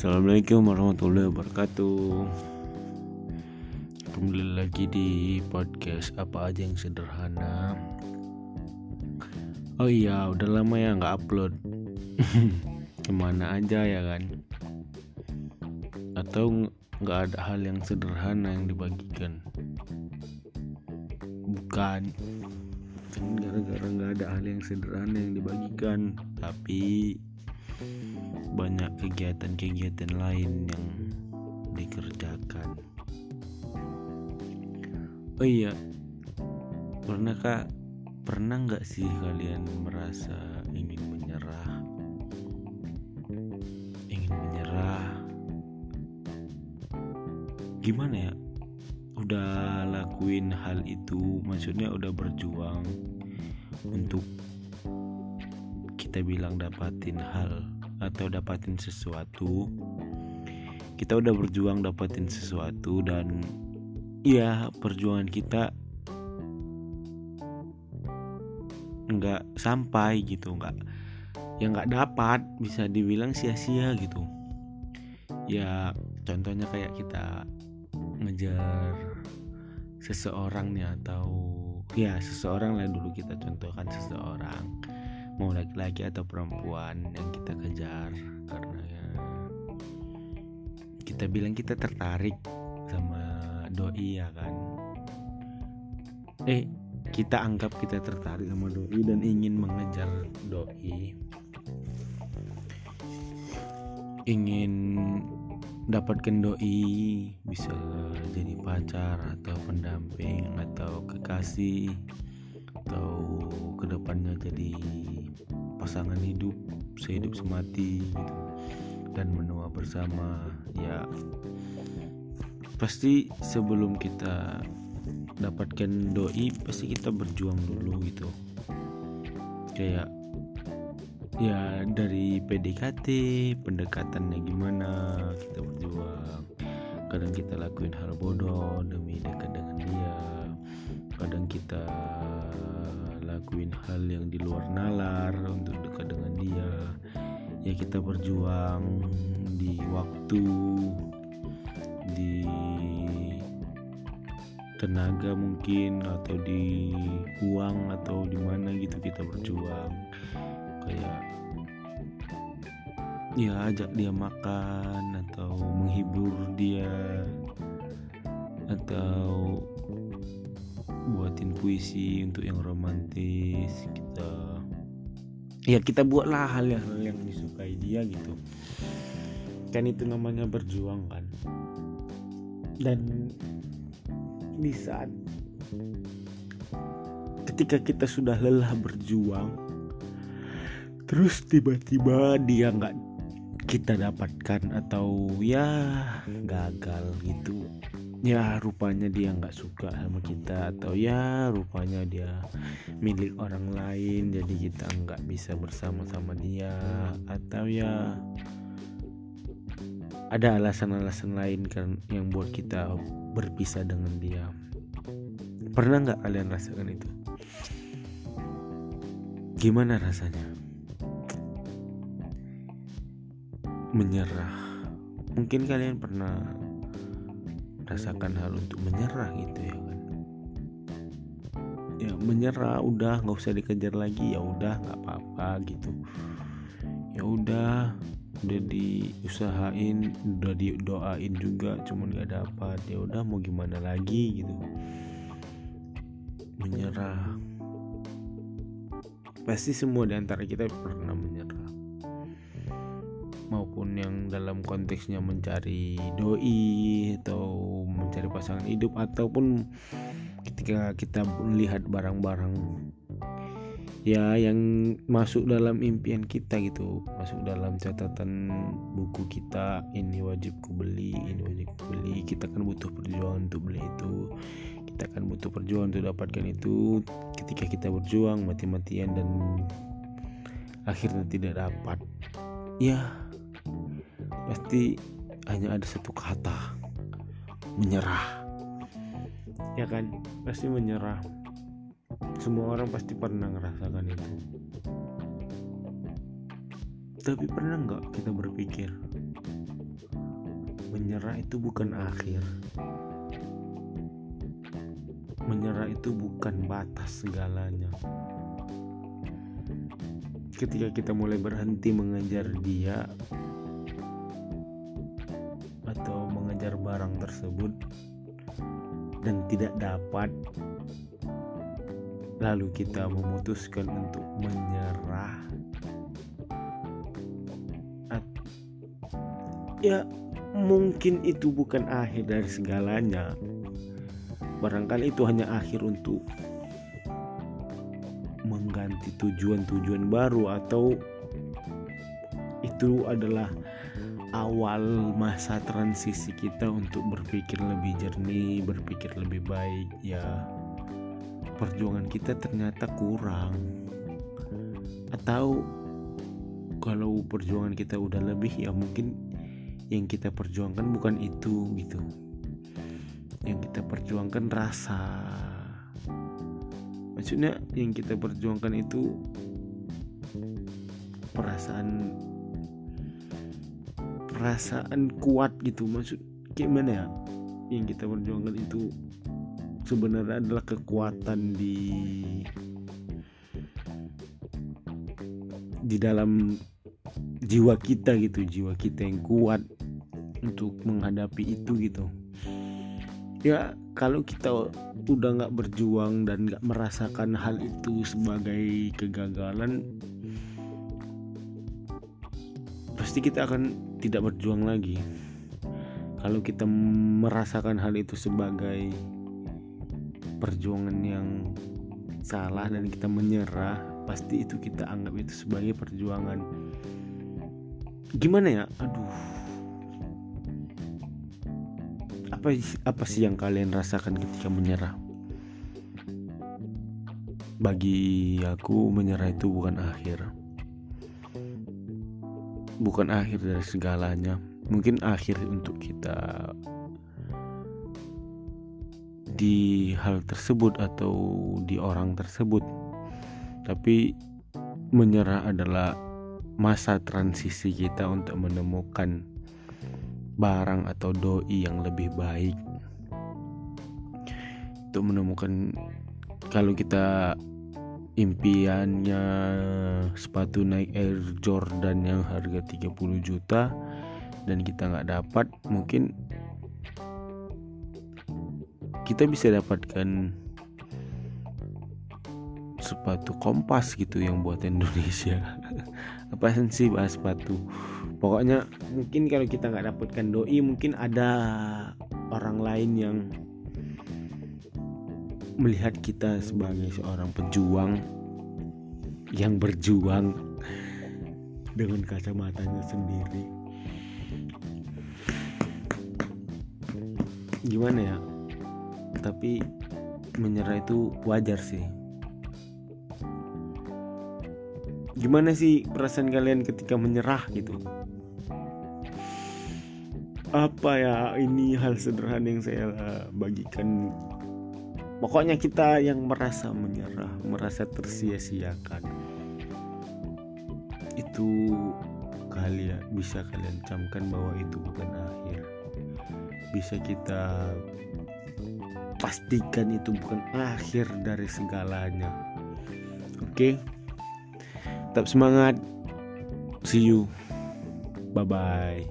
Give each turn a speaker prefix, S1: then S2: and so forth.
S1: Assalamualaikum warahmatullahi wabarakatuh. Kembali lagi di podcast apa aja yang sederhana. Oh iya udah lama ya nggak upload. Ke mana aja ya kan? Atau nggak ada hal yang sederhana yang dibagikan? Bukan. Kan gara-gara nggak ada hal yang sederhana yang dibagikan. Tapi banyak kegiatan-kegiatan lain yang dikerjakan. Oh iya, pernah kak, pernah nggak sih kalian merasa ingin menyerah, ingin menyerah? Gimana ya? Udah lakuin hal itu, maksudnya udah berjuang untuk kita bilang dapatin hal atau dapatin sesuatu. Kita udah berjuang dapatin sesuatu dan ya perjuangan kita nggak sampai gitu nggak ya nggak dapat bisa dibilang sia-sia gitu. Ya contohnya kayak kita ngejar seseorang nih atau ya seseorang lah dulu kita contohkan seseorang mau laki-laki atau perempuan yang kita kejar karena ya kita bilang kita tertarik sama doi ya kan? Eh kita anggap kita tertarik sama doi dan ingin mengejar doi. Ingin dapatkan doi bisa jadi pacar atau pendamping atau kekasih atau ke depannya jadi pasangan hidup sehidup semati gitu. Dan menua bersama ya. Pasti sebelum kita dapatkan doi pasti kita berjuang dulu gitu. Kayak ya dari PDKT pendekatannya gimana kita berjuang. Kadang kita lakuin hal bodoh demi dekat dengan dia. Kadang kita lakuin hal yang di luar nalar untuk dekat dengan dia. Ya kita berjuang di waktu di tenaga mungkin atau di uang atau di mana gitu kita berjuang. Kayak ya ajak dia makan atau menghibur dia atau buatin puisi untuk yang romantis kita. Ya kita buatlah hal-hal yang disukai dia gitu. Kan itu namanya berjuang kan? Dan di saat ketika kita sudah lelah berjuang terus tiba-tiba dia nggak kita dapatkan atau ya gagal gitu ya rupanya dia nggak suka sama kita atau ya rupanya dia milik orang lain jadi kita nggak bisa bersama-sama dia atau ya ada alasan-alasan lain kan yang buat kita berpisah dengan dia. Pernah nggak kalian rasakan itu? Gimana rasanya? Menyerah. Mungkin kalian pernah rasakan hal untuk menyerah gitu ya kan? Ya menyerah udah nggak usah dikejar lagi ya udah nggak apa-apa gitu. Ya udah udah diusahain udah didoain juga cuman gak dapat ya udah mau gimana lagi gitu. Menyerah. Pasti semua di antara kita pernah menyerah maupun yang dalam konteksnya mencari doi atau mencari pasangan hidup ataupun ketika kita melihat barang-barang ya yang masuk dalam impian kita gitu masuk dalam catatan buku kita ini wajib ku beli ini wajib ku beli kita kan butuh perjuangan untuk beli itu kita kan butuh perjuangan untuk dapatkan itu. Ketika kita berjuang mati-matian dan akhirnya tidak dapat. Ya pasti hanya ada satu kata. Menyerah. Ya kan? Pasti menyerah. Semua orang pasti pernah ngerasakan itu. Tapi pernah nggak kita berpikir menyerah itu bukan akhir. Menyerah itu bukan batas segalanya. Ketika kita mulai berhenti mengejar dia tersebut dan tidak dapat. Lalu kita memutuskan untuk menyerah. Ya mungkin itu bukan akhir dari segalanya. Barangkali itu hanya akhir untuk mengganti tujuan-tujuan baru atau itu adalah awal masa transisi kita untuk berpikir lebih jernih, berpikir lebih baik ya. Perjuangan kita ternyata kurang. Atau kalau perjuangan kita udah lebih ya mungkin yang kita perjuangkan bukan itu gitu yang kita perjuangkan rasa maksudnya yang kita perjuangkan itu perasaan perasaan kuat gitu. Maksud gimana ya? Yang kita perjuangkan itu sebenarnya adalah kekuatan di di dalam jiwa kita gitu. Jiwa kita yang kuat untuk menghadapi itu gitu. Ya kalau kita udah nggak berjuang dan nggak merasakan hal itu sebagai kegagalan pasti kita akan tidak berjuang lagi. Kalau kita merasakan hal itu sebagai perjuangan yang salah dan kita menyerah pasti itu kita anggap itu sebagai perjuangan. Gimana ya? Aduh. Apa apa sih yang kalian rasakan ketika menyerah? Bagi aku menyerah itu bukan akhir bukan akhir dari segalanya. Mungkin akhir untuk kita di hal tersebut atau di orang tersebut. Tapi menyerah adalah masa transisi kita untuk menemukan barang atau doi yang lebih baik. Untuk menemukan kalau kita impiannya sepatu naik Air Jordan yang harga 30 juta dan kita nggak dapat mungkin kita bisa dapatkan sepatu kompas gitu yang buat Indonesia. Apa sih bahas sepatu? Pokoknya mungkin kalau kita nggak dapatkan doi mungkin ada orang lain yang melihat kita sebagai seorang pejuang yang berjuang dengan kacamatanya sendiri. Gimana ya? Tapi menyerah itu wajar sih. Gimana sih perasaan kalian ketika menyerah gitu? Apa ya? Ini hal sederhana yang saya bagikan pokoknya kita yang merasa menyerah merasa tersia-siakan. Itu kalian bisa kalian camkan bahwa itu bukan akhir. Bisa kita pastikan itu bukan akhir dari segalanya. Oke? Okay? tetap semangat. See you. Bye bye